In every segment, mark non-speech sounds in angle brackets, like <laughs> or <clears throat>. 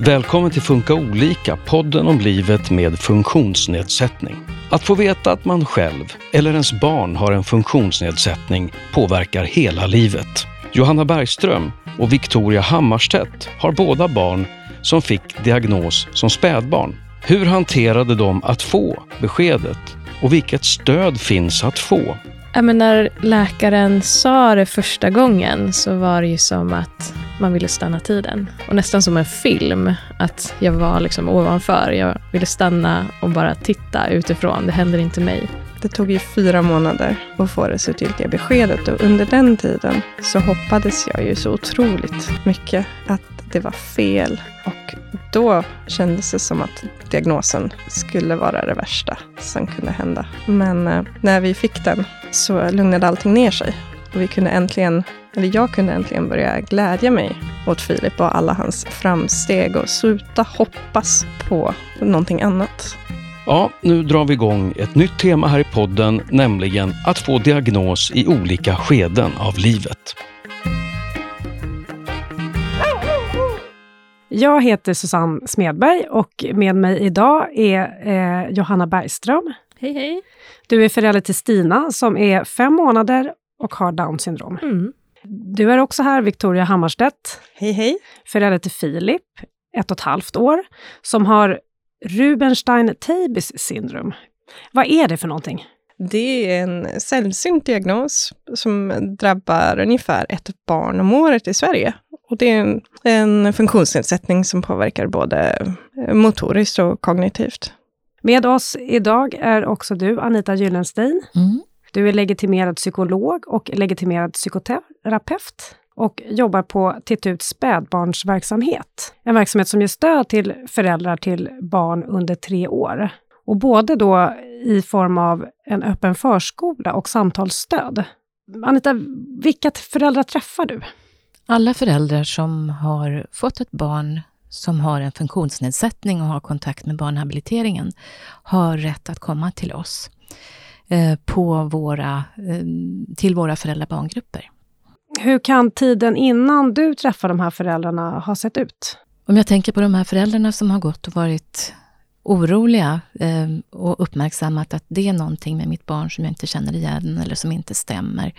Välkommen till Funka olika, podden om livet med funktionsnedsättning. Att få veta att man själv eller ens barn har en funktionsnedsättning påverkar hela livet. Johanna Bergström och Victoria Hammarstedt har båda barn som fick diagnos som spädbarn. Hur hanterade de att få beskedet och vilket stöd finns att få? Ja, men när läkaren sa det första gången så var det ju som att man ville stanna tiden. Och nästan som en film, att jag var liksom ovanför. Jag ville stanna och bara titta utifrån. Det händer inte mig. Det tog ju fyra månader att få det slutgiltiga beskedet och under den tiden så hoppades jag ju så otroligt mycket att det var fel. Och då kändes det som att diagnosen skulle vara det värsta som kunde hända. Men eh, när vi fick den så lugnade allting ner sig. Och vi kunde äntligen, eller jag kunde äntligen börja glädja mig åt Filip och alla hans framsteg och sluta hoppas på någonting annat. Ja, nu drar vi igång ett nytt tema här i podden, nämligen att få diagnos i olika skeden av livet. Jag heter Susanne Smedberg och med mig idag är eh, Johanna Bergström. Hej, hej. Du är förälder till Stina som är fem månader och har Downs syndrom. Mm. Du är också här, Victoria Hammarstedt, Hej, hej. förälder till Filip, ett och ett halvt år, som har Rubenstein-Tabes syndrom. Vad är det för någonting? Det är en sällsynt diagnos som drabbar ungefär ett barn om året i Sverige. Och det är en, en funktionsnedsättning som påverkar både motoriskt och kognitivt. Med oss idag är också du, Anita Gyllenstein. Mm. Du är legitimerad psykolog och legitimerad psykoterapeut och jobbar på Titut spädbarnsverksamhet. En verksamhet som ger stöd till föräldrar till barn under tre år. Och både då i form av en öppen förskola och samtalsstöd. Anita, vilka föräldrar träffar du? Alla föräldrar som har fått ett barn som har en funktionsnedsättning och har kontakt med barnhabiliteringen har rätt att komma till oss eh, på våra, eh, till våra föräldrabarngrupper. Hur kan tiden innan du träffar de här föräldrarna ha sett ut? Om jag tänker på de här föräldrarna som har gått och varit oroliga eh, och uppmärksammat att det är någonting med mitt barn som jag inte känner igen eller som inte stämmer.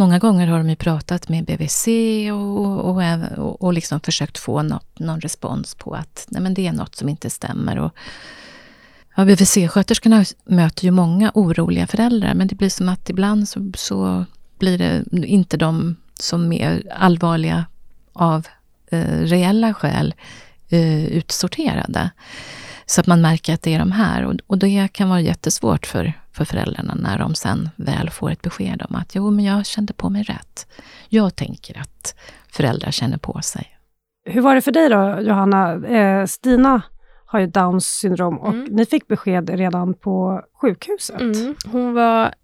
Många gånger har de ju pratat med BVC och, och, och, och liksom försökt få något, någon respons på att nej men det är något som inte stämmer. Och, ja, BVC-sköterskorna möter ju många oroliga föräldrar men det blir som att ibland så, så blir det inte de som är allvarliga av eh, reella skäl eh, utsorterade. Så att man märker att det är de här. Och, och det kan vara jättesvårt för, för föräldrarna när de sen väl får ett besked om att jo, men jag kände på mig rätt. Jag tänker att föräldrar känner på sig. Hur var det för dig då, Johanna? Eh, Stina har ju Downs syndrom och Mm. ni fick besked redan på sjukhuset. Mm. Hon var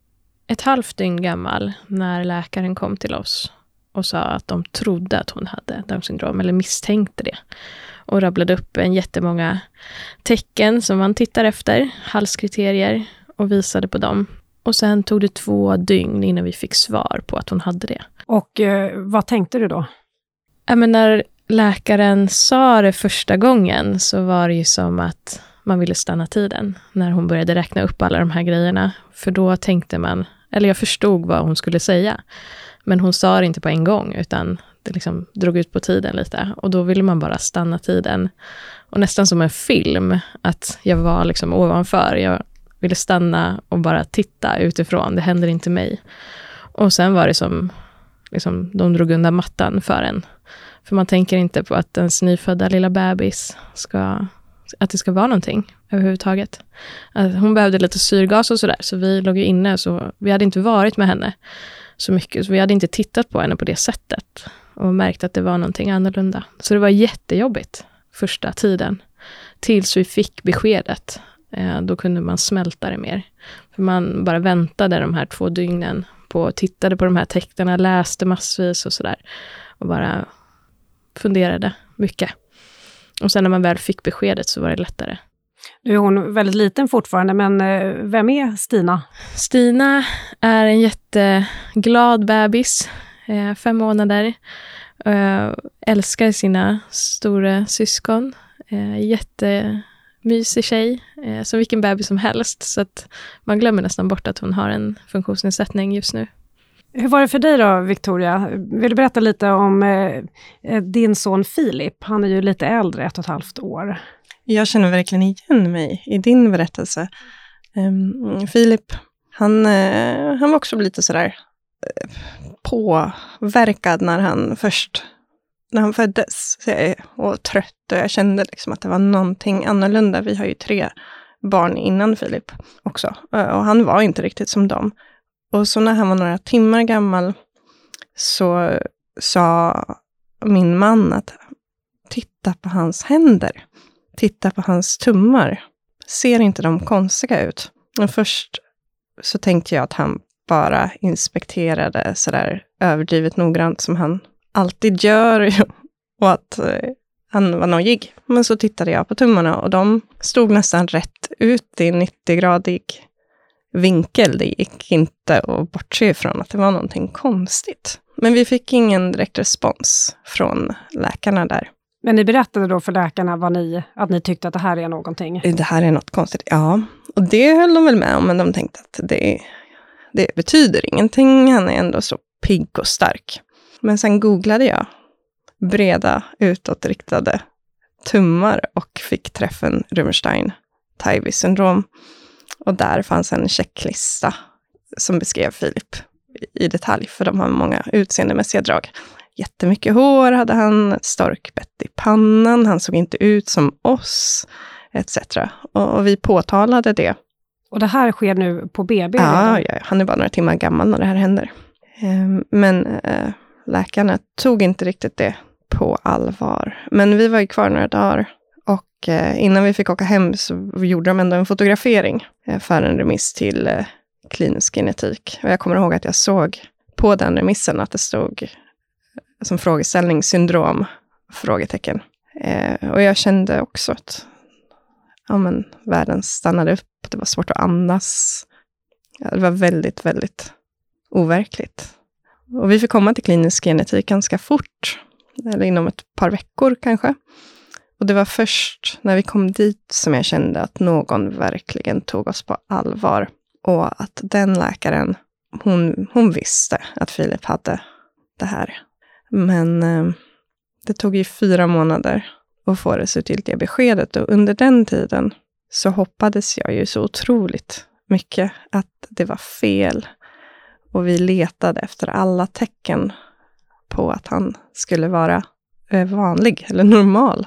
ett halvt dygn gammal när läkaren kom till oss och sa att de trodde att hon hade Downs syndrom, eller misstänkte det. Och rabblade upp en jättemånga tecken som man tittar efter, halskriterier, och visade på dem. Och sen tog det två dygn innan vi fick svar på att hon hade det. Och eh, vad tänkte du då? Ja, men när läkaren sa det första gången så var det ju som att man ville stanna tiden. När hon började räkna upp alla de här grejerna. För då tänkte man, eller jag förstod vad hon skulle säga. Men hon sa det inte på en gång, utan det liksom drog ut på tiden lite. Och då ville man bara stanna tiden. Och nästan som en film, att jag var liksom ovanför. Jag ville stanna och bara titta utifrån. Det händer inte mig. Och sen var det som, liksom, de drog undan mattan för en. För man tänker inte på att ens nyfödda lilla bebis ska, att det ska vara någonting överhuvudtaget. Att hon behövde lite syrgas och sådär, så vi låg ju inne, så vi hade inte varit med henne så mycket, så vi hade inte tittat på henne på det sättet och märkt att det var någonting annorlunda. Så det var jättejobbigt första tiden, tills vi fick beskedet. Eh, då kunde man smälta det mer. För man bara väntade de här två dygnen på, tittade på de här tecknen, läste massvis och sådär. Och bara funderade mycket. Och sen när man väl fick beskedet så var det lättare. Nu är hon väldigt liten fortfarande, men eh, vem är Stina? Stina är en jätteglad bebis, eh, fem månader. Uh, älskar sina stora syskon. Uh, jättemysig tjej, uh, som vilken bebis som helst. Så att man glömmer nästan bort att hon har en funktionsnedsättning just nu. Hur var det för dig då, Victoria? Vill du berätta lite om eh, din son Filip? Han är ju lite äldre, ett och ett halvt år. Jag känner verkligen igen mig i din berättelse. Um, Filip, han, uh, han var också lite sådär påverkad när han först när han föddes och trött och jag kände liksom att det var någonting annorlunda. Vi har ju tre barn innan Filip också eh, och han var inte riktigt som dem. Och så när han var några timmar gammal så sa min man att titta på hans händer. Titta på hans tummar. Ser inte de konstiga ut? Och först så tänkte jag att han bara inspekterade sådär överdrivet noggrant som han alltid gör <laughs> och att eh, han var nojig. Men så tittade jag på tummarna och de stod nästan rätt ut i 90-gradig vinkel. Det gick inte att bortse ifrån att det var någonting konstigt. Men vi fick ingen direkt respons från läkarna där. Men ni berättade då för läkarna vad ni, att ni tyckte att det här är någonting? Det här är något konstigt, ja. Och det höll de väl med om, men de tänkte att det, det betyder ingenting. Han är ändå så pigg och stark. Men sen googlade jag breda utåtriktade tummar och fick träffen Rubenstein-Taivi syndrom. Och där fanns en checklista som beskrev Filip i detalj, för de har många utseendemässiga drag. Jättemycket hår hade han, storkbett i pannan, han såg inte ut som oss, etc. Och, vi påtalade det. Och det här sker nu på BB? Ja, ja, han är bara några timmar gammal när det här händer. Ehm, men äh, läkarna tog inte riktigt det på allvar. Men vi var ju kvar några dagar och eh, innan vi fick åka hem så gjorde de ändå en fotografering eh, för en remiss till eh, klinisk genetik. Och jag kommer ihåg att jag såg på den remissen att det stod som frågeställning syndrom? Frågetecken. och jag kände också att ja, men, världen stannade upp. Det var svårt att andas. Ja, det var väldigt, väldigt overkligt. Och vi fick komma till klinisk genetik ganska fort, eller inom ett par veckor kanske. Och det var först när vi kom dit som jag kände att någon verkligen tog oss på allvar. Och att den läkaren, hon, hon visste att Filip hade det här. Men eh, det tog ju fyra månader och få det slutgiltiga beskedet. Och under den tiden så hoppades jag ju så otroligt mycket att det var fel. Och vi letade efter alla tecken på att han skulle vara eh, vanlig eller normal.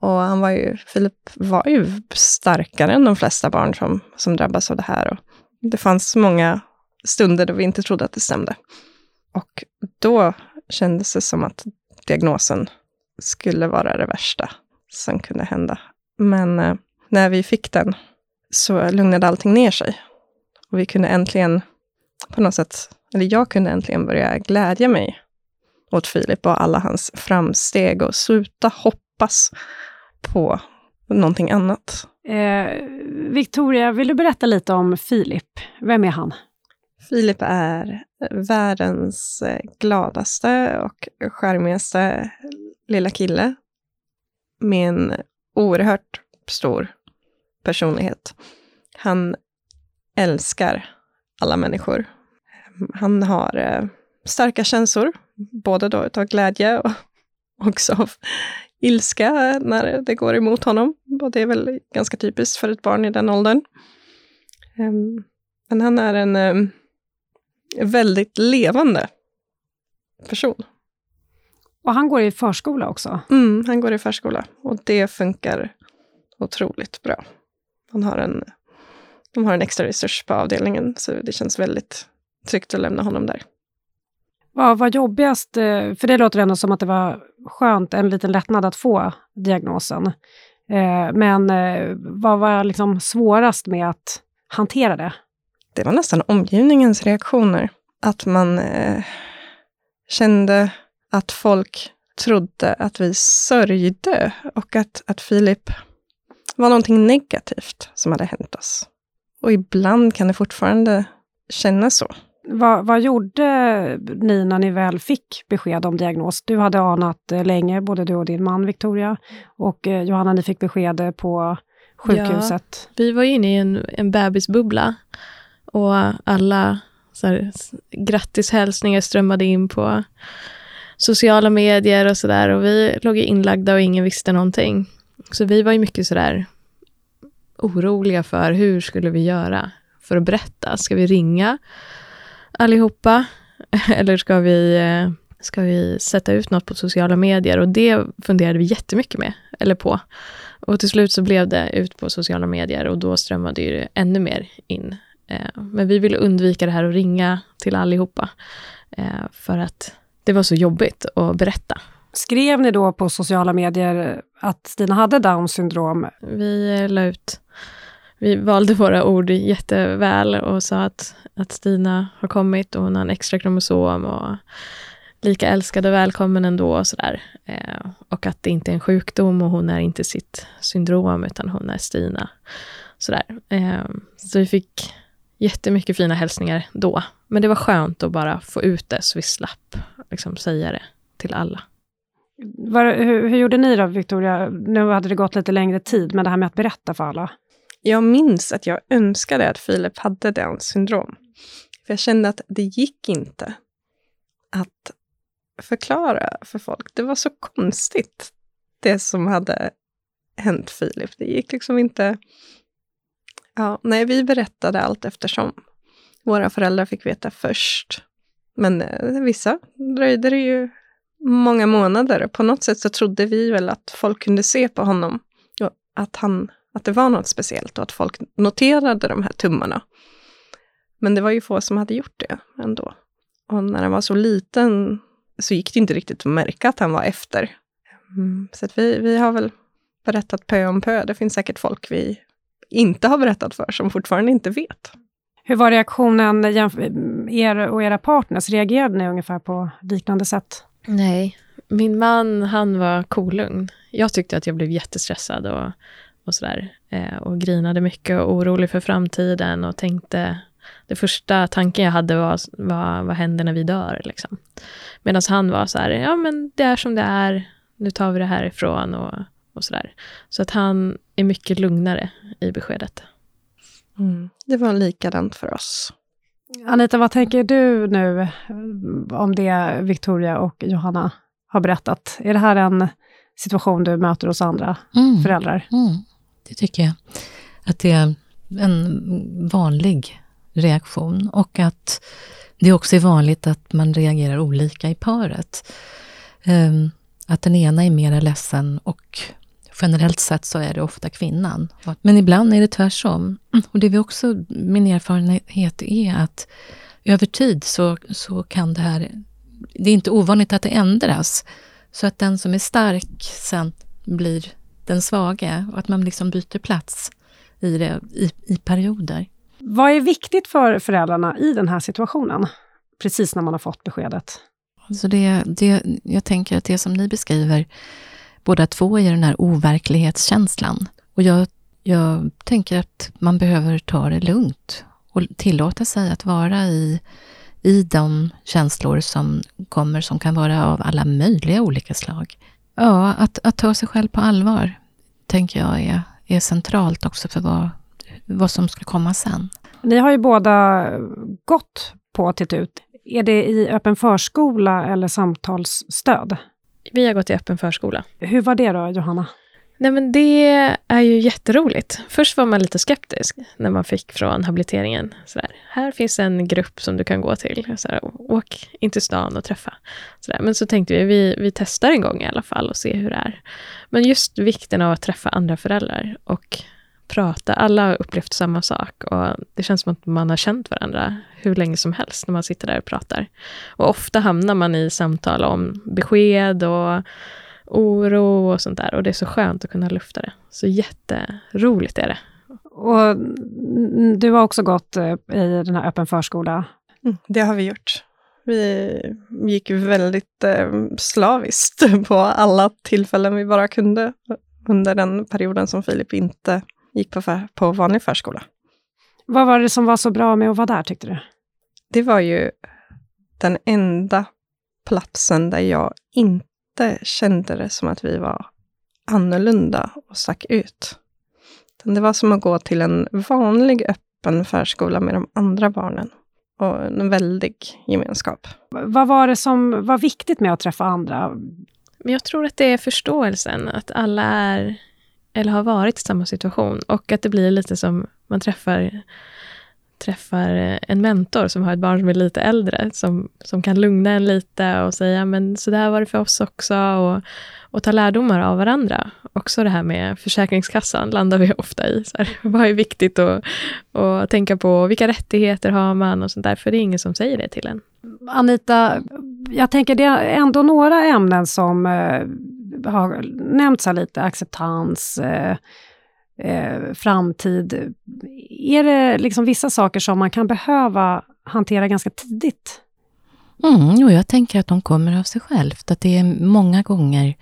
Och han var ju, Filip var ju starkare än de flesta barn som, som drabbas av det här. Och det fanns många stunder då vi inte trodde att det stämde. Och då kändes det som att diagnosen skulle vara det värsta som kunde hända. Men eh, när vi fick den så lugnade allting ner sig. Och vi kunde äntligen på något sätt, eller jag kunde äntligen börja glädja mig åt Filip och alla hans framsteg och sluta hoppas på någonting annat. Eh, Victoria, vill du berätta lite om Filip? Vem är han? Filip är världens gladaste och charmigaste lilla kille med en oerhört stor personlighet. Han älskar alla människor. Han har eh, starka känslor, både då utav glädje och <laughs> också av ilska när det går emot honom. Och det är väl ganska typiskt för ett barn i den åldern. Um, men han är en um, väldigt levande person. Och han går i förskola också? Mm, han går i förskola. Och det funkar otroligt bra. Han har en, de har en extra resurs på avdelningen, så det känns väldigt tryggt att lämna honom där. Vad var jobbigast? Eh, för det låter ändå som att det var skönt, en liten lättnad att få diagnosen. Eh, men eh, vad var liksom svårast med att hantera det? Det var nästan omgivningens reaktioner. Att man kände att folk trodde att vi sörjde och att, att Filip var någonting negativt som hade hänt oss. Och ibland kan det fortfarande kännas så. Vad, vad gjorde ni när ni väl fick besked om diagnos? Du hade anat eh, länge, både du och din man Victoria. Och eh, Johanna, ni fick besked eh, på sjukhuset. Ja, vi var inne i en, en bebisbubbla. Och alla så här, grattishälsningar strömmade in på sociala medier och sådär. Och vi låg inlagda och ingen visste någonting. Så vi var ju mycket sådär oroliga för hur skulle vi göra för att berätta? Ska vi ringa allihopa? <laughs> Eller ska vi, eh, ska vi sätta ut något på sociala medier? Och det funderade vi jättemycket med, eller på. Och till slut så blev det ut på sociala medier och då strömmade det ännu mer in. Eh, men vi ville undvika det här att ringa till allihopa. Eh, för att det var så jobbigt att berätta. Skrev ni då på sociala medier att Stina hade Downs syndrom? Vi la ut vi valde våra ord jätteväl och sa att, att Stina har kommit och hon har en extra kromosom och lika älskad och välkommen ändå och sådär. Eh, och att det inte är en sjukdom och hon är inte sitt syndrom utan hon är Stina. Sådär. Eh, så vi fick jättemycket fina hälsningar då. Men det var skönt att bara få ut det så vi slapp liksom, säga det till alla. Var, hur, hur, gjorde ni då, Victoria? Nu hade det gått lite längre tid, men det här med att berätta för alla. Jag minns att jag önskade att Filip hade Downs syndrom. För jag kände att det gick inte att förklara för folk. Det var så konstigt, det som hade hänt Filip. Det gick liksom inte... Ja, nej, vi berättade allt eftersom. Våra föräldrar fick veta först. Men eh, vissa dröjde det ju många månader. På något sätt så trodde vi väl att folk kunde se på honom och att han att det var något speciellt och att folk noterade de här tummarna. Men det var ju få som hade gjort det ändå. Och när han var så liten så gick det inte riktigt att märka att han var efter. Mm, så vi, vi har väl berättat pö om pö. Det finns säkert folk vi inte har berättat för som fortfarande inte vet. Hur var reaktionen, er och era partners? Reagerade ni ungefär på liknande sätt? Nej, min man han var kolugn. Jag tyckte att jag blev jättestressad och och sådär. Eh, och grinade mycket och orolig för framtiden och tänkte det första tanken jag hade var, var vad händer när vi dör? Liksom. Medan han var så här, ja men det är som det är, nu tar vi det härifrån och, och sådär. Så att han är mycket lugnare i beskedet. Mm. Det var likadant för oss. Anita, vad tänker du nu om det Victoria och Johanna har berättat? Är det här en situation du möter hos andra mm. föräldrar? Mm. Det tycker jag. Att det är en vanlig reaktion och att det också är vanligt att man reagerar olika i paret. Ehm, att den ena är mer ledsen och generellt sett så är det ofta kvinnan. Men ibland är det tvärtom. Och det är också, min erfarenhet är att över tid så, så kan det här, det är inte ovanligt att det ändras. Så att den som är stark sen blir den svage och att man liksom byter plats i, det, i, i perioder. Vad är viktigt för föräldrarna i den här situationen? Precis när man har fått beskedet. Alltså det, det, jag tänker att det som ni beskriver, båda två, är den här overklighetskänslan. Och jag, jag tänker att man behöver ta det lugnt och tillåta sig att vara i, i de känslor som kommer, som kan vara av alla möjliga olika slag. Ja, att, att ta sig själv på allvar, tänker jag är, är centralt också för vad, vad som ska komma sen. Ni har ju båda gått på Titut. Är det i öppen förskola eller samtalsstöd? Vi har gått i öppen förskola. Hur var det då, Johanna? Nej, men det är ju jätteroligt. Först var man lite skeptisk när man fick från habiliteringen. Sådär, här finns en grupp som du kan gå till. Sådär, åk in till stan och träffa. Sådär. Men så tänkte vi, vi, vi testar en gång i alla fall och ser hur det är. Men just vikten av att träffa andra föräldrar och prata. Alla har upplevt samma sak och det känns som att man har känt varandra hur länge som helst när man sitter där och pratar. Och ofta hamnar man i samtal om besked och oro och sånt där. Och det är så skönt att kunna lufta det. Så jätteroligt är det. Och du har också gått eh, i den här öppen förskola? Mm, det har vi gjort. Vi gick väldigt eh, slaviskt <laughs> på alla tillfällen vi bara kunde under den perioden som Filip inte gick på, för, på vanlig förskola. Vad var det som var så bra med att vara där, tyckte du? det var ju den enda platsen där jag inte kände det som att vi var annorlunda och stack ut. Det var som att gå till en vanlig öppen förskola med de andra barnen och en väldig gemenskap. Vad var det som var viktigt med att träffa andra? Men jag tror att det är förståelsen, att alla är eller har varit i samma situation och att det blir lite som man träffar träffar eh, en mentor som har ett barn som är lite äldre, som, som kan lugna en lite och säga, men så där var det för oss också, och, och ta lärdomar av varandra. Också det här med Försäkringskassan landar vi <laughs> ofta i. Så här, vad är viktigt att, att tänka på? Vilka rättigheter har man och sånt där, för det är ingen som säger det till en. Anita, jag tänker det är ändå några ämnen som eh, har nämnts här lite, acceptans, eh, eh, framtid. Är det liksom vissa saker som man kan behöva hantera ganska tidigt? Mm, och jag tänker att de kommer av sig självt. Att det är många gånger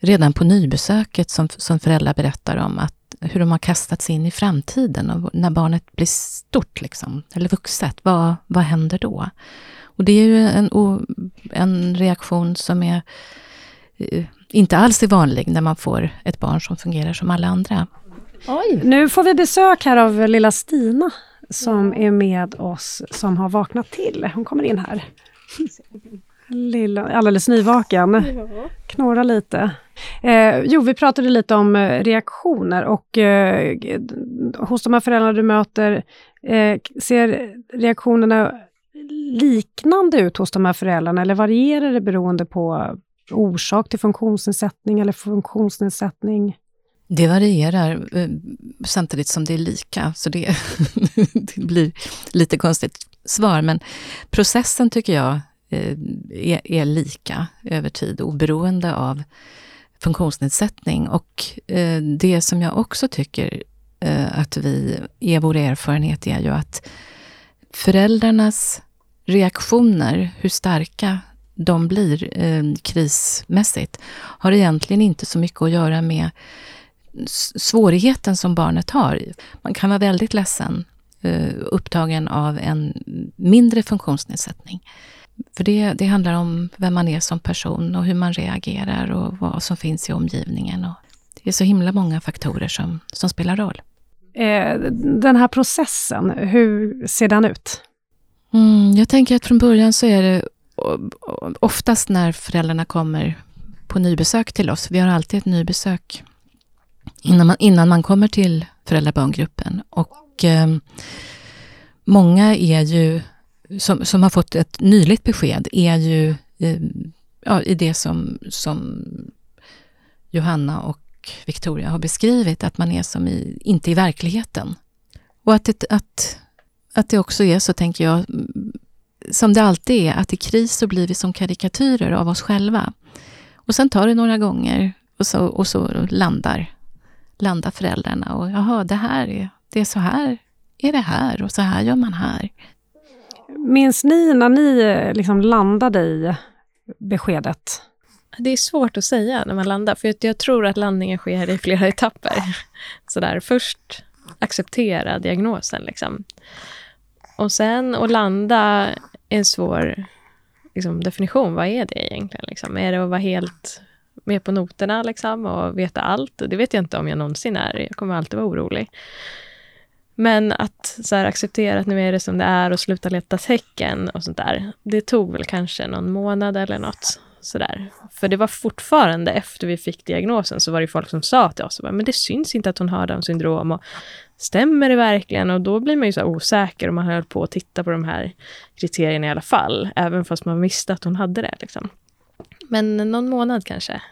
redan på nybesöket som, som föräldrar berättar om att hur de har kastats in i framtiden och när barnet blir stort, liksom, eller vuxet, vad, vad händer då? Och det är ju en, en reaktion som är inte alls är vanlig när man får ett barn som fungerar som alla andra. Oj. Nu får vi besök här av lilla Stina som är med oss, som har vaknat till. Hon kommer in här. Lilla, alldeles nyvaken. Knorrar lite. Eh, jo, vi pratade lite om eh, reaktioner och eh, hos de här föräldrarna du möter, eh, ser reaktionerna liknande ut hos de här föräldrarna eller varierar det beroende på orsak till funktionsnedsättning eller funktionsnedsättning? Det varierar eh, samtidigt som det är lika, så det, <laughs> det blir lite konstigt svar. Men processen tycker jag eh, är, är, lika över tid, oberoende av funktionsnedsättning. Och eh, det som jag också tycker att vi är vår erfarenhet är ju att föräldrarnas reaktioner, hur starka de blir eh, krismässigt, har egentligen inte så mycket att göra med svårigheten som barnet har. Man kan vara väldigt ledsen, eh, upptagen av en mindre funktionsnedsättning. För det, det handlar om vem man är som person och hur man reagerar och vad som finns i omgivningen. Och det är så himla många faktorer som, som spelar roll. Eh, den här processen, hur ser den ut? Mm, jag tänker att från början så är det oftast när föräldrarna kommer på nybesök till oss, vi har alltid ett nybesök innan man, innan man kommer till föräldrabarngruppen. Och eh, många är ju, som, som har fått ett nyligt besked, är ju eh, ja, i det som, som Johanna och Victoria har beskrivit, att man är som i, inte i verkligheten. Och att det, att, att det också är så, tänker jag, som det alltid är, att i kris så blir vi som karikatyrer av oss själva. Och sen tar det några gånger och så, och så landar, landar föräldrarna och jaha, det här är, det är så här är det här och så här gör man här. Minns ni när ni liksom landade i beskedet? Det är svårt att säga när man landar, för jag tror att landningen sker i flera etapper. Så där, först acceptera diagnosen. Liksom. Och sen att landa en svår liksom, definition. Vad är det egentligen? Liksom? Är det att vara helt med på noterna liksom, och veta allt? Det vet jag inte om jag någonsin är. Jag kommer alltid vara orolig. Men att så här, acceptera att nu är det som det är och sluta leta tecken och sånt där. Det tog väl kanske någon månad eller något. Sådär. För det var fortfarande efter vi fick diagnosen så var det folk som sa till oss, men det syns inte att hon har Downs syndrom och stämmer det verkligen? Och då blir man ju så osäker och man höll på att titta på de här kriterierna i alla fall, även fast man visste att hon hade det. Liksom. Men någon månad kanske,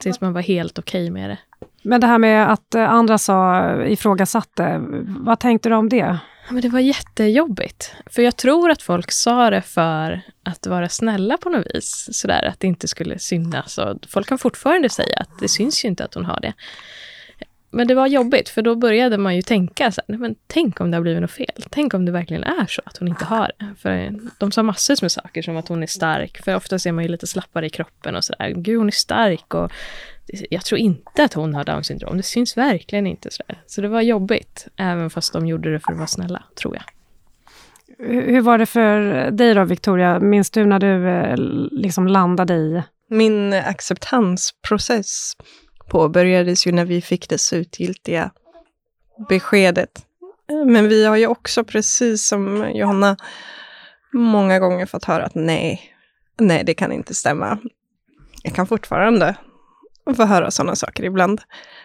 tills man var helt okej okay med det. Men det här med att eh, andra sa, ifrågasatte, vad tänkte du om det? Men det var jättejobbigt. För jag tror att folk sa det för att vara snälla på något vis. Sådär att det inte skulle synas. Och folk kan fortfarande säga att det syns ju inte att hon har det. Men det var jobbigt, för då började man ju tänka så här, men tänk om det har blivit något fel. Tänk om det verkligen är så att hon inte har det. För de sa massor med saker, som att hon är stark. För ofta ser man ju lite slappare i kroppen och sådär. Gud, hon är stark och jag tror inte att hon har Downs syndrom. Det syns verkligen inte sådär. Så det var jobbigt, även fast de gjorde det för att vara snälla, tror jag. Hur var det för dig då, Victoria? Minns du när du eh, liksom landade i... Min acceptansprocess påbörjades ju när vi fick det slutgiltiga beskedet. Eh, men vi har ju också, precis som Johanna, många gånger fått höra att nej, nej, det kan inte stämma. Jag kan fortfarande få höra sådana saker ibland.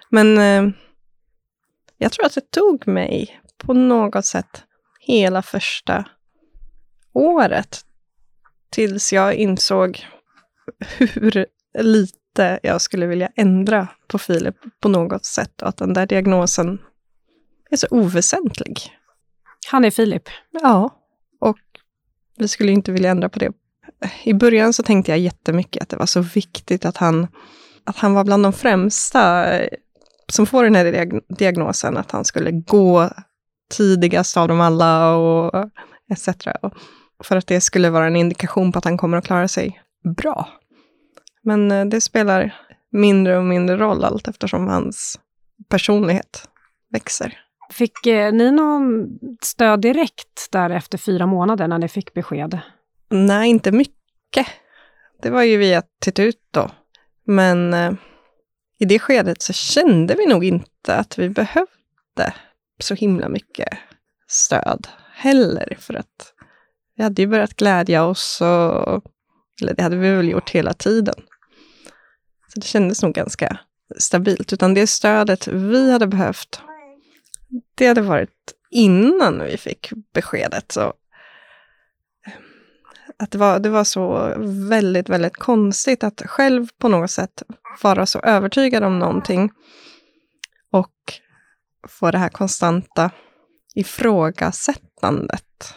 Men eh, jag tror att det tog mig på något sätt hela första året tills jag insåg hur lite jag skulle vilja ändra på Filip på något sätt och att den där diagnosen är så oväsentlig. Han är Filip? Ja, och vi skulle inte vilja ändra på det. I början så tänkte jag jättemycket att det var så viktigt att han, att han var bland de främsta som får den här diagnosen, att han skulle gå tidigast av dem alla och etc. För att det skulle vara en indikation på att han kommer att klara sig bra. Men eh, det spelar mindre och mindre roll allt eftersom hans personlighet växer. Fick eh, ni någon stöd direkt där efter fyra månader när ni fick besked? Nej, inte mycket. Det var ju via Titut då. Men eh, i det skedet så kände vi nog inte att vi behövde så himla mycket stöd heller. För att vi hade ju börjat glädja oss, och, eller det hade vi väl gjort hela tiden. Så det kändes nog ganska stabilt. Utan det stödet vi hade behövt, det hade varit innan vi fick beskedet. Så eh, att det var, det var så väldigt, väldigt konstigt att själv på något sätt vara så övertygad om någonting och få det här konstanta ifrågasättandet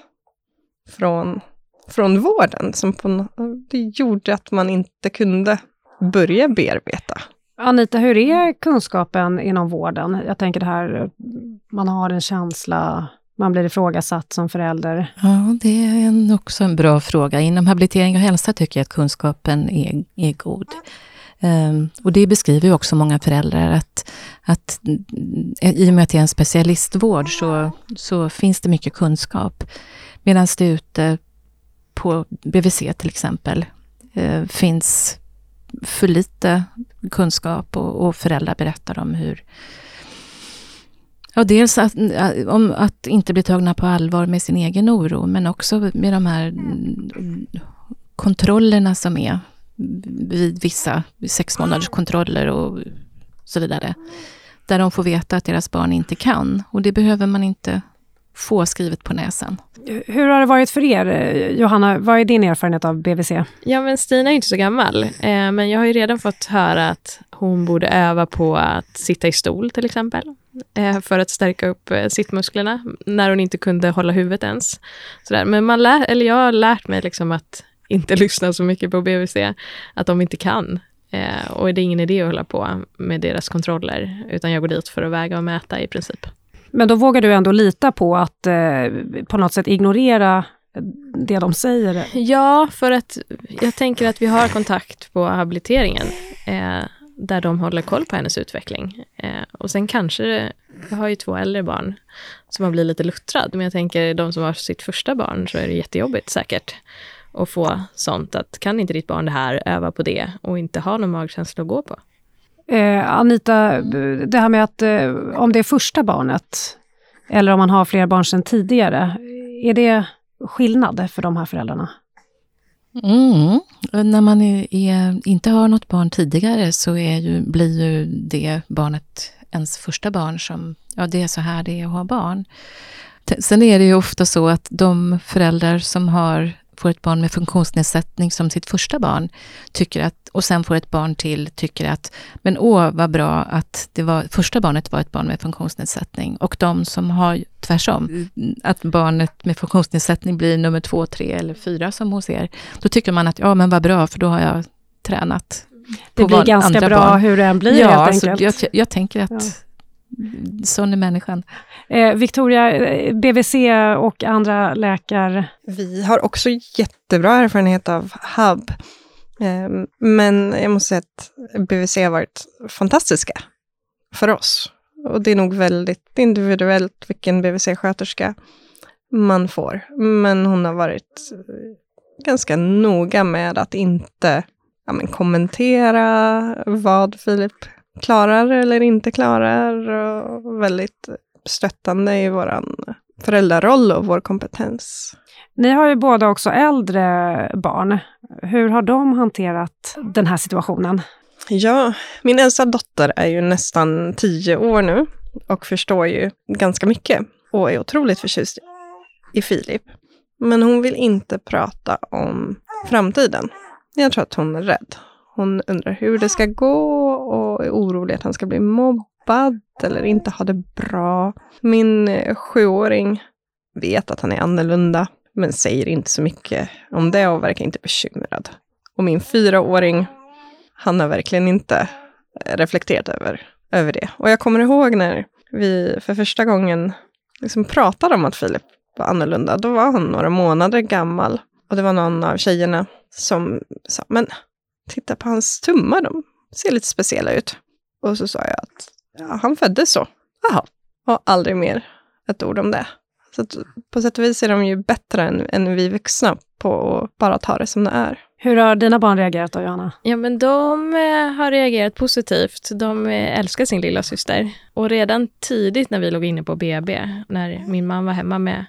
från, från vården som på, det gjorde att man inte kunde börja bearbeta. Anita, hur är kunskapen inom vården? Jag tänker det här, man har en känsla, man blir ifrågasatt som förälder. Ja, det är en, också en bra fråga. Inom habilitering och hälsa tycker jag att kunskapen är, är god. Um, och det beskriver ju också många föräldrar att, att i och med att det är en specialistvård så, så finns det mycket kunskap. Medan det ute på BVC till exempel uh, finns för lite kunskap och, och föräldrar berättar om hur Ja, dels att, äh, om att inte bli tagna på allvar med sin egen oro, men också med de här kontrollerna som är vid vissa sex månaders kontroller och så vidare. Där de får veta att deras barn inte kan. Och det behöver man inte få skrivet på näsan. Hur har det varit för er? Johanna, vad är din erfarenhet av BVC? Ja, men Stina är inte så gammal, eh, men jag har ju redan fått höra att hon borde öva på att sitta i stol till exempel, eh, för att stärka upp eh, sittmusklerna, när hon inte kunde hålla huvudet ens. Sådär. Men man lär, eller jag har lärt mig liksom att inte <laughs> lyssna så mycket på BVC, att de inte kan. Eh, och det är ingen idé att hålla på med deras kontroller, utan jag går dit för att väga och mäta i princip. Men då vågar du ändå lita på att eh, på något sätt ignorera det de säger? Ja, för att jag tänker att vi har kontakt på habiliteringen, eh, där de håller koll på hennes utveckling. Eh, och sen kanske, jag har ju två äldre barn, som har blivit lite luttrad, men jag tänker de som har sitt första barn, så är det jättejobbigt säkert att få sånt att kan inte ditt barn det här, öva på det och inte ha någon magkänsla att gå på. Eh, Anita, det här med att eh, om det är första barnet eller om man har fler barn sedan tidigare, är det skillnad för de här föräldrarna? Mm. När man är, är, inte har något barn tidigare så är ju, blir ju det barnet ens första barn som, ja det är så här det är att ha barn. Sen är det ju ofta så att de föräldrar som har får ett barn med funktionsnedsättning som sitt första barn, tycker att, och sen får ett barn till, tycker att men åh vad bra att det var, första barnet var ett barn med funktionsnedsättning. Och de som har tvärsom, att barnet med funktionsnedsättning blir nummer två, tre eller fyra som hos er. Då tycker man att ja men vad bra, för då har jag tränat. Det blir ganska bra barn. hur det än blir ja, helt enkelt. Jag, jag tänker att ja sån är människan. Eh, Victoria, eh, BVC och andra läkare? Vi har också jättebra erfarenhet av HUB. Eh, men jag måste säga att BVC har varit fantastiska för oss. Och det är nog väldigt individuellt vilken BVC-sköterska man får. Men hon har varit eh, ganska noga med att inte ja, men kommentera vad Filip klarar eller inte klarar. Och väldigt stöttande i vår föräldraroll och vår kompetens. Ni har ju båda också äldre barn. Hur har de hanterat den här situationen? Ja, min äldsta dotter är ju nästan tio år nu och förstår ju ganska mycket och är otroligt förtjust i Filip. Men hon vill inte prata om framtiden. Jag tror att hon är rädd. Hon undrar hur det ska gå och är orolig att han ska bli mobbad eller inte ha det bra. Min sjuåring vet att han är annorlunda, men säger inte så mycket om det och verkar inte bekymrad. Och min fyraåring, han har verkligen inte eh, reflekterat över, över det. Och jag kommer ihåg när vi för första gången liksom pratade om att Filip var annorlunda. Då var han några månader gammal. Och det var någon av tjejerna som sa, men titta på hans tummar, de ser lite speciella ut. Och så sa jag att ja, han föddes så. Jaha, och aldrig mer ett ord om det. Så på sätt och vis är de ju bättre än, än vi vuxna på att bara ta det som det är. Hur har dina barn reagerat då, Johanna? Ja, men de eh, har reagerat positivt. De eh, älskar sin lilla syster. Och redan tidigt när vi låg inne på BB, när min man var hemma med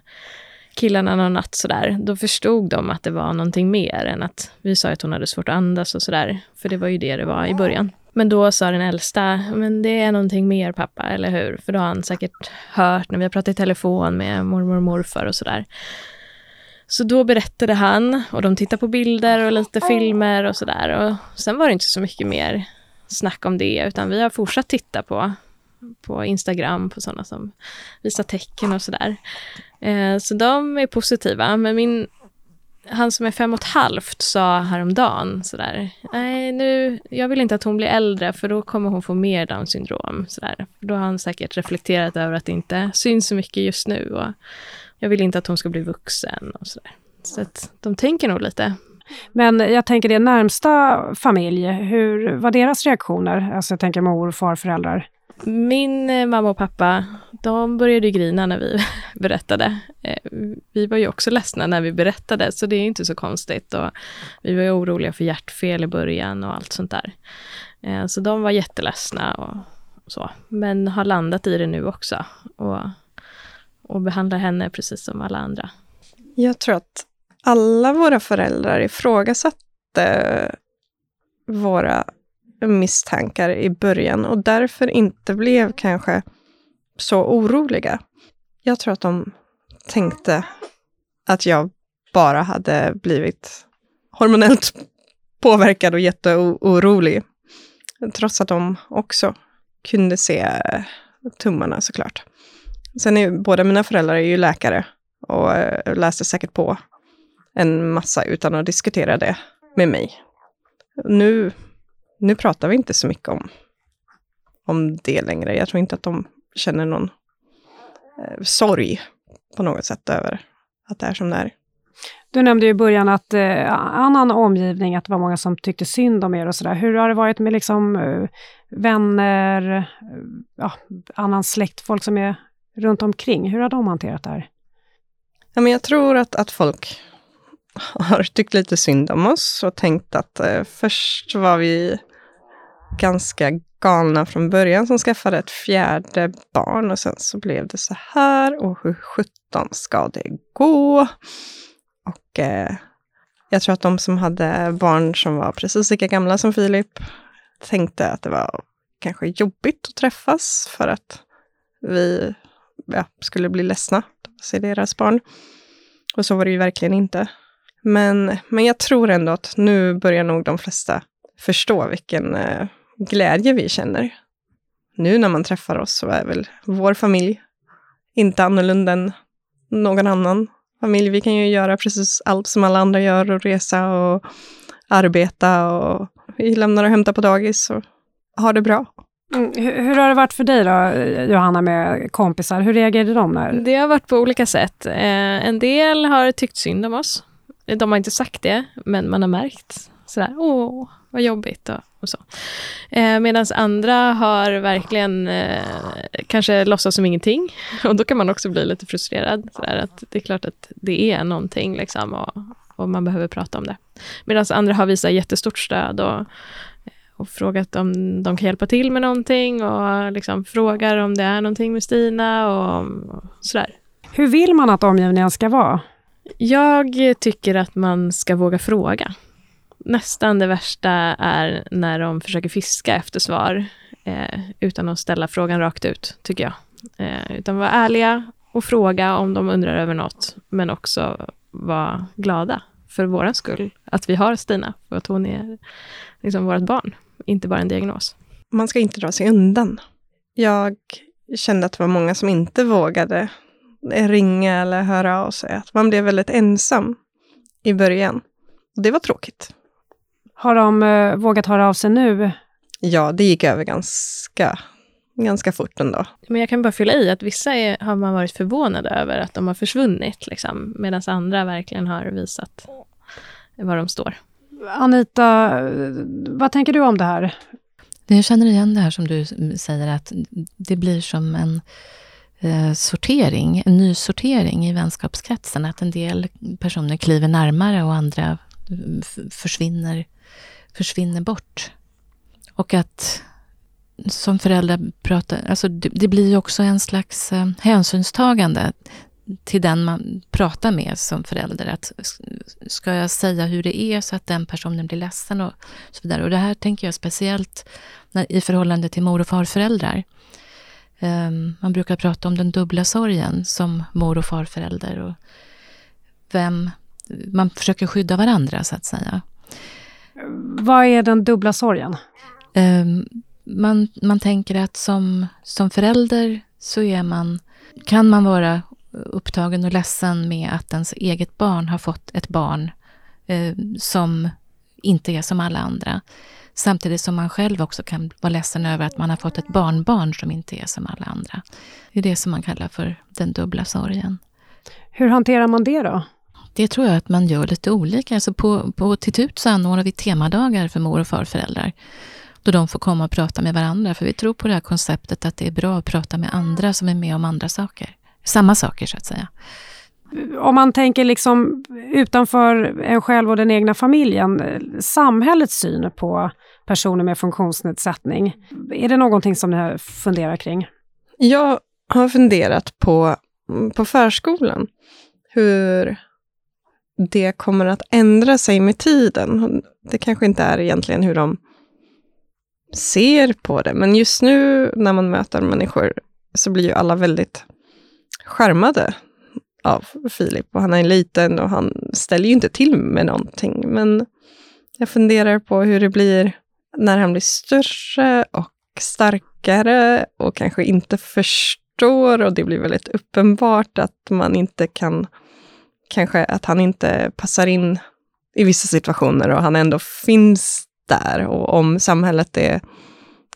killarna någon natt sådär, då förstod de att det var någonting mer än att vi sa att hon hade svårt att andas och sådär. För det var ju det det var i början. Men då sa den äldsta, men det är någonting mer pappa, eller hur? För då har han säkert hört när vi har pratat i telefon med mormor och morfar och sådär. Så då berättade han och de tittade på bilder och lite filmer och sådär. Och sen var det inte så mycket mer snack om det, utan vi har fortsatt titta på, på Instagram, på sådana som visar tecken och sådär. Eh, så de är positiva, men min han som är fem och ett halvt sa häromdagen sådär, nej nu, jag vill inte att hon blir äldre för då kommer hon få mer Downs syndrom. Sådär. Då har han säkert reflekterat över att det inte syns så mycket just nu och jag vill inte att hon ska bli vuxen och sådär. Så att de tänker nog lite. Men jag tänker det närmsta familj, hur var deras reaktioner? Alltså jag tänker mor, far, föräldrar. Min eh, mamma och pappa, de började grina när vi <laughs> berättade. Eh, vi var ju också ledsna när vi berättade, så det är inte så konstigt. Och vi var ju oroliga för hjärtfel i början och allt sånt där. Eh, så de var jätteledsna och så, men har landat i det nu också. Och, och behandlar henne precis som alla andra. Jag tror att alla våra föräldrar ifrågasatte våra misstankar i början och därför inte blev kanske så oroliga. Jag tror att de tänkte att jag bara hade blivit hormonellt påverkad och jätteorolig. Trots att de också kunde se tummarna såklart. Sen är båda mina föräldrar är ju läkare och eh, läste säkert på en massa utan att diskutera det med mig. Nu nu pratar vi inte så mycket om, om det längre. Jag tror inte att de känner någon eh, sorg på något sätt över att det är som det är. Du nämnde i början att eh, annan omgivning, att det var många som tyckte synd om er och sådär. Hur har det varit med liksom eh, vänner, eh, ja, annan släkt, folk som är runt omkring? Hur har de hanterat det här? Ja, men jag tror att, att folk har tyckt lite synd om oss och tänkt att eh, först var vi ganska galna från början som skaffade ett fjärde barn och sen så blev det så här och hur sjutton ska det gå? Och eh, jag tror att de som hade barn som var precis lika gamla som Filip tänkte att det var kanske jobbigt att träffas för att vi ja, skulle bli ledsna att se deras barn. Och så var det ju verkligen inte. Men, men jag tror ändå att nu börjar nog de flesta förstå vilken eh, glädje vi känner. Nu när man träffar oss så är väl vår familj inte annorlunda än någon annan familj. Vi kan ju göra precis allt som alla andra gör och resa och arbeta och vi lämnar och hämtar på dagis och har det bra. Mm, hur, hur, har det varit för dig då, Johanna, med kompisar? Hur reagerade de? När... Det har varit på olika sätt. Eh, en del har tyckt synd om oss. De har inte sagt det, men man har märkt sådär, åh, vad jobbigt. Och och så. Eh, Medan andra har verkligen eh, kanske låtsas som ingenting. <laughs> Och då kan man också bli lite frustrerad. Sådär, att det är klart att det är någonting liksom, och, och man behöver prata om det. Medan andra har visat jättestort stöd och, och frågat om de kan hjälpa till med någonting och liksom frågar om det är någonting med Stina och, och sådär. Hur vill man att omgivningen ska vara? Jag tycker att man ska våga fråga. Nästan det värsta är när de försöker fiska efter svar eh, utan att ställa frågan rakt ut, tycker jag. Eh, utan vara ärliga och fråga om de undrar över något, men också vara glada för vår skull, att vi har Stina, för att hon är liksom vårt barn, inte bara en diagnos. Man ska inte dra sig undan. Jag kände att det var många som inte vågade ringa eller höra av sig. Att man blev väldigt ensam i början. Det var tråkigt. Har de eh, vågat höra av sig nu? Ja, det gick över ganska, ganska fort ändå. Men jag kan bara fylla i att vissa är, har man varit förvånade över att de har försvunnit, liksom, medan andra verkligen har visat var de står. Anita, vad tänker du om det här? Jag känner igen det här som du säger, att det blir som en eh, sortering, en ny sortering i vänskapskretsen. Att en del personer kliver närmare och andra försvinner, försvinner bort. Och att som föräldrar prata, alltså det, det blir ju också en slags eh, hänsynstagande till den man pratar med som förälder. Att ska jag säga hur det är så att den personen blir ledsen och så vidare. Och det här tänker jag speciellt när, i förhållande till mor och farföräldrar. Um, man brukar prata om den dubbla sorgen som mor och farförälder. Och vem, man försöker skydda varandra så att säga. Vad är den dubbla sorgen? Um, man, man tänker att som, som förälder så är man, kan man vara upptagen och ledsen med att ens eget barn har fått ett barn eh, som inte är som alla andra. Samtidigt som man själv också kan vara ledsen över att man har fått ett barnbarn som inte är som alla andra. Det är det som man kallar för den dubbla sorgen. Hur hanterar man det då? Det tror jag att man gör lite olika. Alltså på, på Titut så anordnar vi temadagar för mor och farföräldrar. Då de får komma och prata med varandra. För vi tror på det här konceptet att det är bra att prata med andra som är med om andra saker. Samma saker så att säga. Om man tänker liksom utanför en själv och den egna familjen, samhällets syn på personer med funktionsnedsättning. Är det någonting som ni funderar kring? Jag har funderat på, på förskolan, hur det kommer att ändra sig med tiden. Det kanske inte är egentligen hur de ser på det, men just nu när man möter människor så blir ju alla väldigt skärmade av Filip. Och han är liten och han ställer ju inte till med någonting. Men jag funderar på hur det blir när han blir större och starkare och kanske inte förstår och det blir väldigt uppenbart att man inte kan, kanske att han inte passar in i vissa situationer och han ändå finns där och om samhället är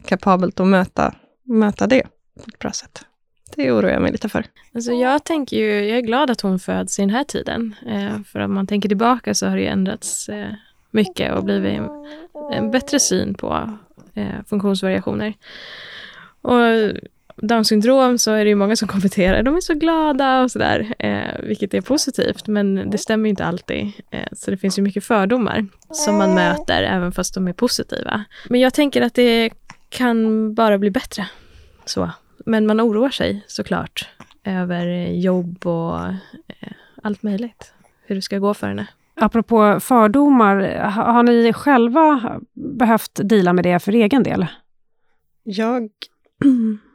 kapabelt att möta, möta det på ett bra sätt. Det oroar jag mig lite för. Alltså jag tänker ju, jag är glad att hon föds i den här tiden. Eh, för om man tänker tillbaka så har det ändrats eh, mycket och blivit en, en bättre syn på eh, funktionsvariationer. Och Downs syndrom så är det ju många som kommenterar, de är så glada och sådär, eh, vilket är positivt, men det stämmer ju inte alltid. Eh, så det finns ju mycket fördomar som man möter, även fast de är positiva. Men jag tänker att det kan bara bli bättre. Så men man oroar sig såklart över jobb och eh, allt möjligt. Hur det ska gå för henne. Apropå fördomar, har ni själva behövt dela med det för egen del? Jag <clears throat>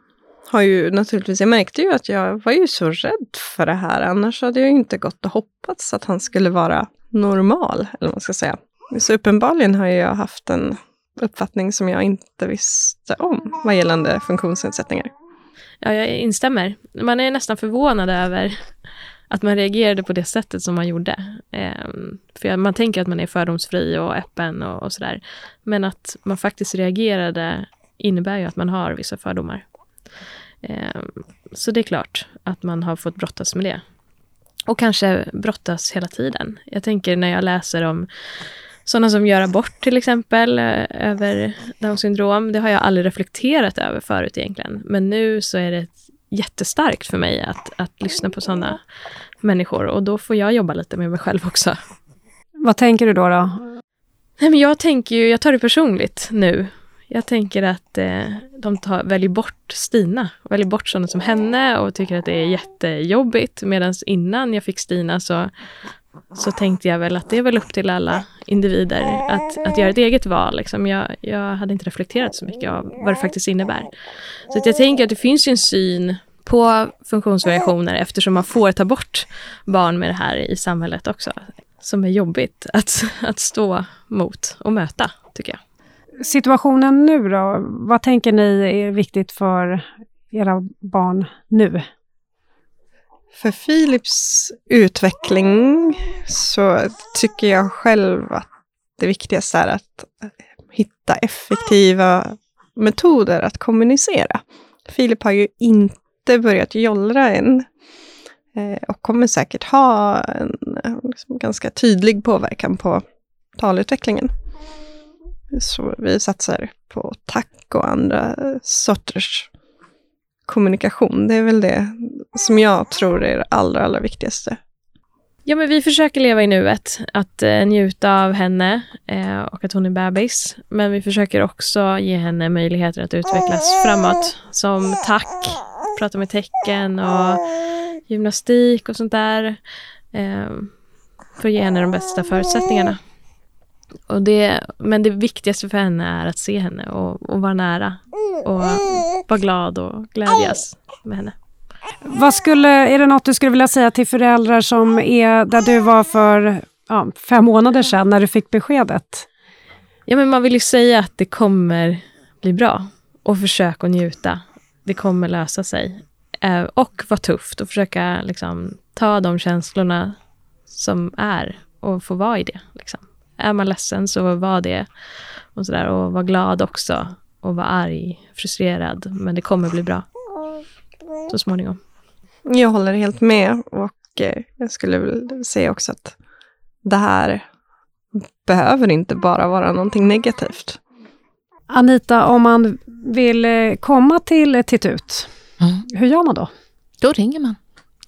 har ju naturligtvis, jag märkte ju att jag var ju så rädd för det här, annars hade jag inte gått och hoppats att han skulle vara normal, eller vad man ska säga. Så uppenbarligen har jag haft en uppfattning som jag inte visste om vad gällande funktionsnedsättningar. Ja, jag instämmer. Man är nästan förvånad över att man reagerade på det sättet som man gjorde. Ehm, för man tänker att man är fördomsfri och öppen och, och sådär. Men att man faktiskt reagerade innebär ju att man har vissa fördomar. Um, så det är klart att man har fått brottas med det. Och kanske brottas hela tiden. Jag tänker när jag läser om sådana som gör abort till exempel eh, över Downs syndrom. Det har jag aldrig reflekterat över förut egentligen. Men nu så är det jättestarkt för mig att, att lyssna på sådana människor och då får jag jobba lite med mig själv också. Vad tänker du då? då? Nej, men jag tänker ju, jag tar det personligt nu. Jag tänker att eh, de tar, väljer bort Stina, väljer bort sådana som henne och tycker att det är jättejobbigt. Medan innan jag fick Stina så, så tänkte jag väl att det är väl upp till alla individer att, att göra ett eget val. Liksom. Jag, jag hade inte reflekterat så mycket av vad det faktiskt innebär. Så att jag tänker att det finns ju en syn på funktionsvariationer eftersom man får ta bort barn med det här i samhället också. Som är jobbigt att, att stå mot och möta, tycker jag. Situationen nu då? Vad tänker ni är viktigt för era barn nu? För Philips utveckling så tycker jag själv att det viktigaste är att hitta effektiva metoder att kommunicera. Filip har ju inte börjat jollra än eh, och kommer säkert ha en liksom, ganska tydlig påverkan på talutvecklingen. Så vi satsar på tack och andra sorters kommunikation. Det är väl det som jag tror är det allra, allra viktigaste. Ja, men vi försöker leva i nuet, att eh, njuta av henne eh, och att hon är bebis. Men vi försöker också ge henne möjligheter att utvecklas framåt, som tack, prata med tecken och gymnastik och sånt där. Eh, för att ge henne de bästa förutsättningarna. Och det, men det viktigaste för henne är att se henne och, och vara nära och vara glad och glädjas med henne. Vad skulle, är det något du skulle vilja säga till föräldrar som är där du var för ja, fem månader sedan när du fick beskedet? Ja, men man vill ju säga att det kommer bli bra och försök att njuta. Det kommer lösa sig. Eh, och vara tufft och försöka liksom, ta de känslorna som är och få vara i det. Liksom. Är man ledsen så var det och, så där, och var glad också och var arg, frustrerad. Men det kommer bli bra så småningom. Jag håller helt med och eh, jag skulle väl säga också att det här behöver inte bara vara någonting negativt. Anita, om man vill eh, komma till Titut, mm. hur gör man då? Då ringer man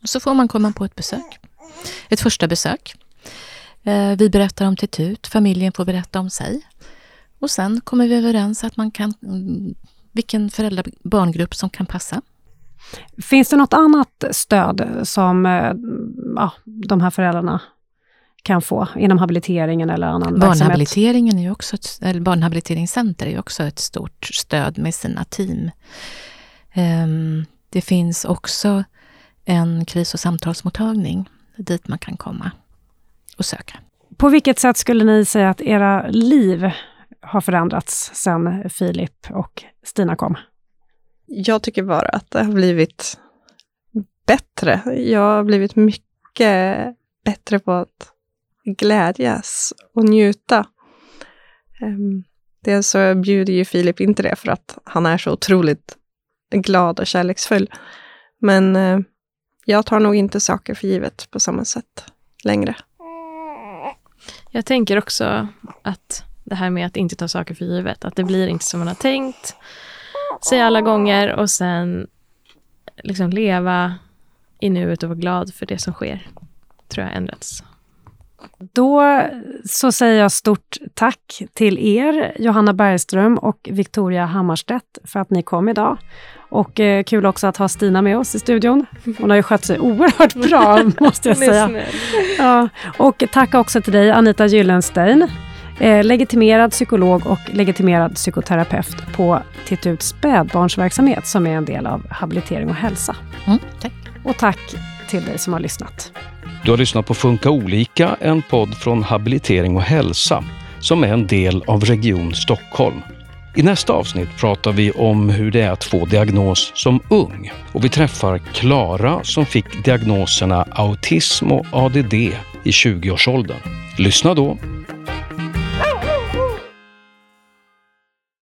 och så får man komma på ett besök. Ett första besök. Eh, vi berättar om Titut, familjen får berätta om sig. Och sen kommer vi överens att man kan, mm, vilken föräldrar som kan passa. Finns det något annat stöd som eh, ja, de här föräldrarna kan få inom habiliteringen eller annan Barnhabiliteringen är också ett, eller Barnhabiliteringscenter är också ett stort stöd med sina team. Um, det finns också en kris och samtalsmottagning dit man kan komma och söka. På vilket sätt skulle ni säga att era liv har förändrats sedan Filip och Stina kom? Jag tycker bara att det har blivit bättre. Jag har blivit mycket bättre på att glädjas och njuta. Ehm, Dels så bjuder ju Filip inte det för att han är så otroligt glad och kärleksfull. Men eh, jag tar nog inte saker för givet på samma sätt längre. Jag tänker också att det här med att inte ta saker för givet, att det blir inte som man har tänkt sig alla gånger och sen liksom leva i nuet och vara glad för det som sker, tror jag ändrats. Då så säger jag stort tack till er, Johanna Bergström och Victoria Hammarstedt, för att ni kom idag. Och eh, kul också att ha Stina med oss i studion. Hon har ju skött sig oerhört bra, <laughs> måste jag säga. Ja. Och tack också till dig, Anita Gyllenstein, eh, legitimerad psykolog och legitimerad psykoterapeut på Titt spädbarnsverksamhet, som är en del av habilitering och hälsa. Mm, tack. Och tack till dig som har lyssnat. Du har lyssnat på Funka olika, en podd från Habilitering och hälsa som är en del av Region Stockholm. I nästa avsnitt pratar vi om hur det är att få diagnos som ung och vi träffar Klara som fick diagnoserna autism och ADD i 20-årsåldern. Lyssna då!